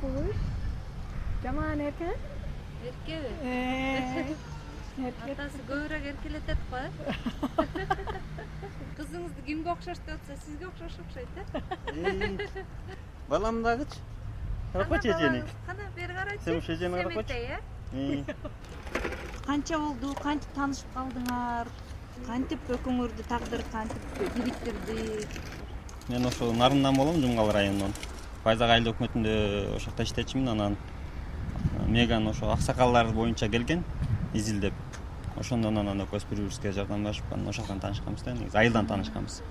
кылыш жаман эрке? Эркеби э, атасы көбүрөөк эркелетет го э? Кызыңызды кимге окшош деп атса сизге окшош окшойт э? Балам дагычы каракойчу эжени кана бери карачы Сен ушу эжени э? Ии. канча болду? Кантип таанышып калдыңар? Кантип экөөңөрдү тагдыр кантип бириктирди мен ошо нарындан болом жумгал районунан байзак айыл өкмөтүндө ошол жакта иштечүмүн анан меган ошо аксакалдар боюнча келген изилдеп ошондон анан экөөбүз бири бирибизге жардамдашып анан ошол жактан таанышканбыз да негизи айылдан таанышканбыз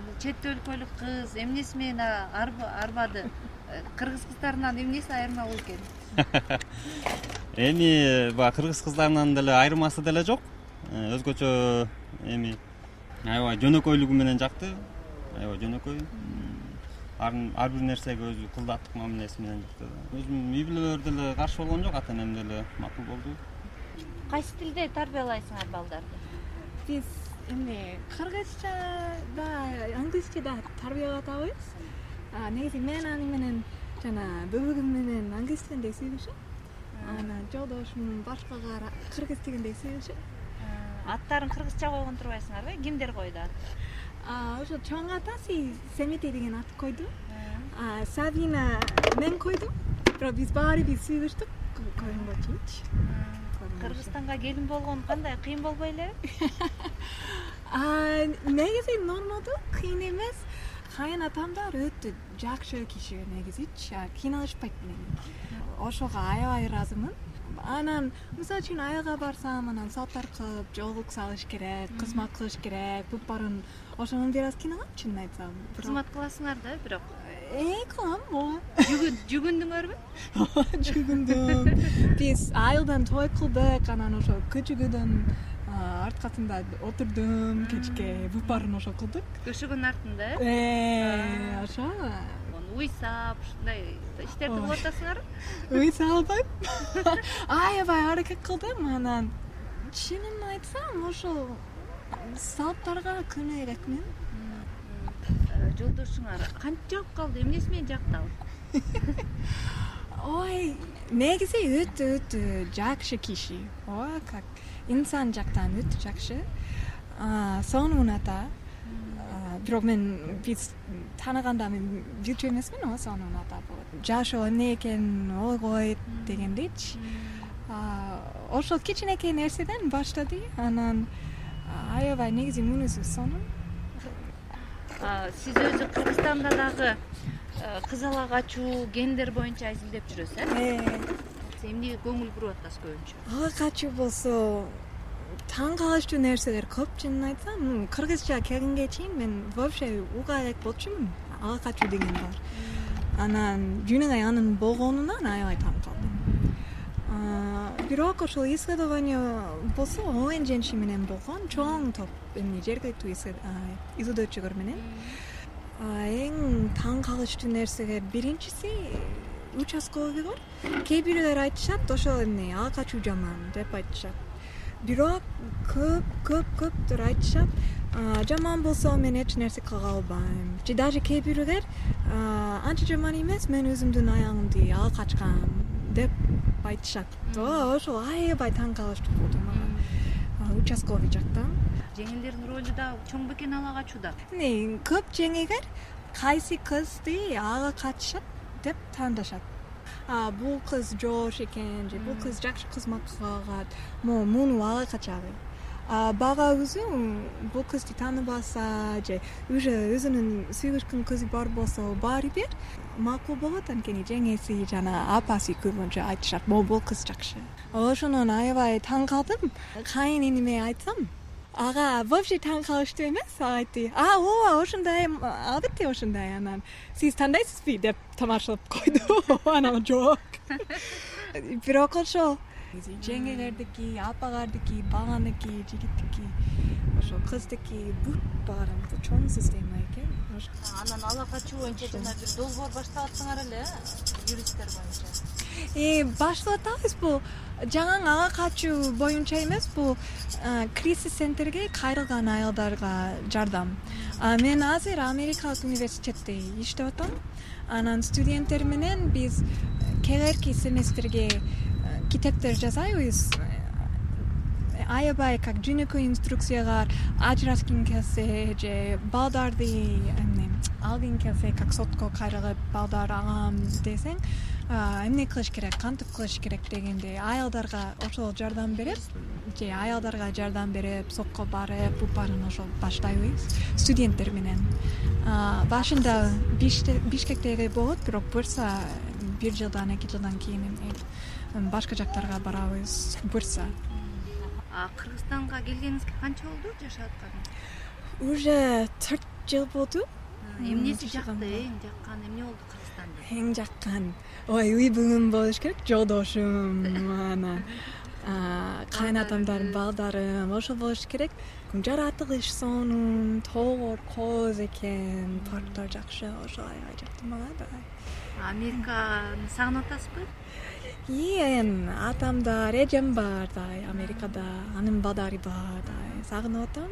бул чет өлкөлүк кыз эмнеси менен арбады? Э, кыргыз кыздарынан эмнеси айырма болот экен? Эми баягы кыргыз кыздарынан деле айырмасы деле жок. Э, өзгөчө эми аябай жөнөкөйлүгү менен жакты. Аябай жөнөкөй ар бир нерсеге өзү кылдаттык мамилеси менен жакты өзүмдүн үй бүлөлөр деле каршы болгон жок ата энем деле макул болду. Кайсы тилде тарбиялайсыңар балдарды? Биз эми кыргызча да англисче да тарбиялатабыз. А, негизи мен ани менен жана бөбөгүм менен англис тилинде сүйлөшөм анан жолдошум башкага кыргыз тилинде сүйлөшөт аттарын кыргызча койгон турбайсыңарбы? Кимдер койду ат? А, ошо чоң атасы семетей деген ат койду. А, сабина мен койдум бирок биз баарыбиз сүйлөштүк койгонгочучу кыргызстанга келин болгон кандай кыйын болбой элеби негизи нормалдуу кыйын эмес. Кайын атамдар өтө жакшы киши негизичи кыйналышпайт менен. Ошого аябай ыраазымын анан мисалы үчүн айылга барсам анан салттар кылып жоолук салыш керек кызмат кылыш керек. Буп баарын ошондон бир аз кыйналам чынын айтсам. Бирок- кызмат кыласыңар да бирок. Э кылам ооба. Жүгүндүңөрбү жүгүндүм биз айылдан той кылдык анан ошо көчөгөдөн арткасында отурдум кечке буп баарын ошо кылдык. Көшөгөнүн артында? Э ошо уй саап ушундай иштерди кылып атасыңарбы үй салбайм аябай аракет кылдым анан чынын айтсам ошол салттарга көнө элекмин жолдошуңар кантип жагып калды? Эмнеси менен жакты ал ой негизи өтө өтө жакшы киши. Ооба как. Инсан жактан өтө жакшы. Сонун ата бирок мен биз тааныганда мен билчү эмесмин о сонун ата болот. Жашоо эмне экенин ойгойт дегендейчи. Ошол кичинекей нерседен баштады. Анан аябай негизи мүнөзү сонун? Сиз өзү кыргызстанда дагы э, кыз ала качуу гендер боюнча изилдеп жүрөсүз э? Э, эмнеге көңүл буруп атасыз көбүнчө? Ала качуу болсо таң калыштуу нерселер көп чынын айтсам кыргызча келгенге чейин мен вообще уга элек болчумун. Ала качуу деген бар. Анан жөн эле анын болгонунан аябай таң калдым. Бирок ошол исследование болсо менен болгон чоң топ изилдөөчүлөр менен. Эң таң калыштуу нерселер биринчиси участковыйлар кээ бирөөлөр айтышат ошол эмне ала качуу жаман деп айтышат бирок көп көп көптөр айтышат «А, жаман болсо мен эч нерсе кыла албайм. Же даже кээ бирөөлөр «А, анча жаман эмес мен өзүмдүн аялымды ала качкам деп айтышат ооба ошол аябай таң калыштуу болду мага. Участковый жактан жеңилдердин ролу да чоң бекен ала качууда. Көп жеңилдер кайсы кызды ала качышат деп тандашат бул кыз жоош экен же бул кыз жакшы кызмат кыла алат могу муну ала качалы. А бала өзү бул кызды тааныбаса же уже өзүнүн сүйлөшкөн кызы бар болсо баары бир макул болот анткени жеңеси жана апасы көбүнчө айтышат. Могу бул кыз жакшы. Ошондон аябай таң калдым. Кайын иниме айтсам ага вообще таң калыштуу эмес айтты. А ооба ошондой албетте ошондой анан. Сиз тандайсызбы? Деп тамашалап койду. Анан жок. Бирок ошол жеңелердики апалардыки баланыкы жигиттики ошо кыздыки бүт баары чоң система экен? Анан ала качуу боюнча жана бир долбоор баштап атсаңар эле э юристтер боюнча баштап атабыз бул жаңы ага качуу боюнча эмес бул кризис центрге кайрылган аялдарга жардам. Мен азыр америкалык университетте иштеп атам. Анан студенттер менен биз келерки семестрге китептер жасайбыз. Аябай как жөнөкөй инструкциялар ажырашкың келсе же балдарды эмне алгың келсе как сотко кайрылып балдар алам десең эмне кылыш керек? Кантип кылыш керек дегенде аялдарга ошол жардам берип же аялдарга жардам берип сотко барып бупарын ошол баштайбыз студенттер менен. Башында бишкектеги болот бирок буюрса бир жылдан эки жылдан кийин башка жактарга барабыз. Буюрса кыргызстанга келгениңизге канча болду? Жашап атканыңыз уже төрт жыл болду эмнеси жакты эң жаккан эмне болду кыргызстанда эң жаккан. Ой үй болуш керек жолдошум анан кайнатамдардын балдарым ошол болуш керек. Жаратылыш сонун тоолор кооз экен парктар жакшы ошол аябай жакты мага да американы сагынып атасызбы? Эми атам бар эжем бар да америкада анын балдары бар да сагынып атам.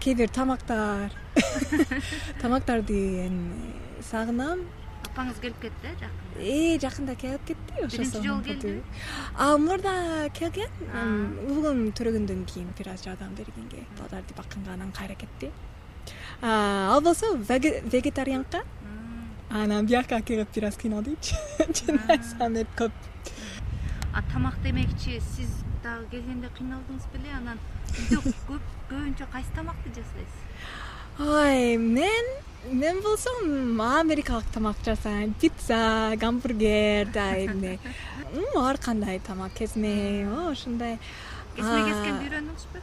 Кээ бир тамактар тамактарды эми сагынам. Апаңыз келип кетти э жакында? Э жакында келип кетти ошо биринчи жолу келди? мурда келген уулум төрөгөндөн кийин бир аз жардам бергенге балдарды бакканга анан кайра кетти. Ал болсо вегетарианка анан бияка келип бир аз кыйналдыйчы чын айтсам эми көп. Тамак демекчи сиз дагы келгенде кыйналдыңыз беле анан үйдө көбүнчө кайсы тамакты жасайсыз ой мен мен болсом америкалык тамак жасайм пицца гамбургер эмне. Ар кандай тамак кезме ушундай. Кезме кескенди үйрөндүңүзбү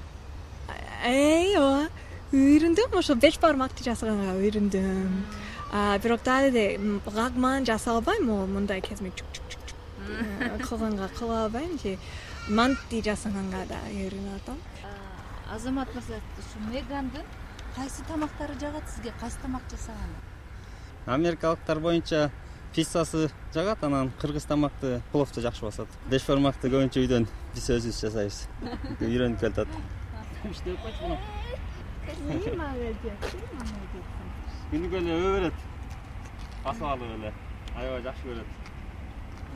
ооба үйрөндүм ошо беш бармакты жасаганга үйрөндүм. Бирок дагы эле лагман жасай албайм могу мындай кезме кылганга кыла албайм же мантти жасаганга да үйрөнүп атам. Азамат мырза ушу мегандын кайсы тамактары жагат сизге? Кайсы тамак жасаганы америкалыктар боюнча пиццасы жагат анан кыргыз тамакты пловду жакшы басат. Беш бармакты көбүнчө үйдөн биз өзүбүз жасайбыз үйрөнүп келатат. Иштеп койчу күнүгө эле өө берет. Басып алып эле. Аябай жакшы көрөт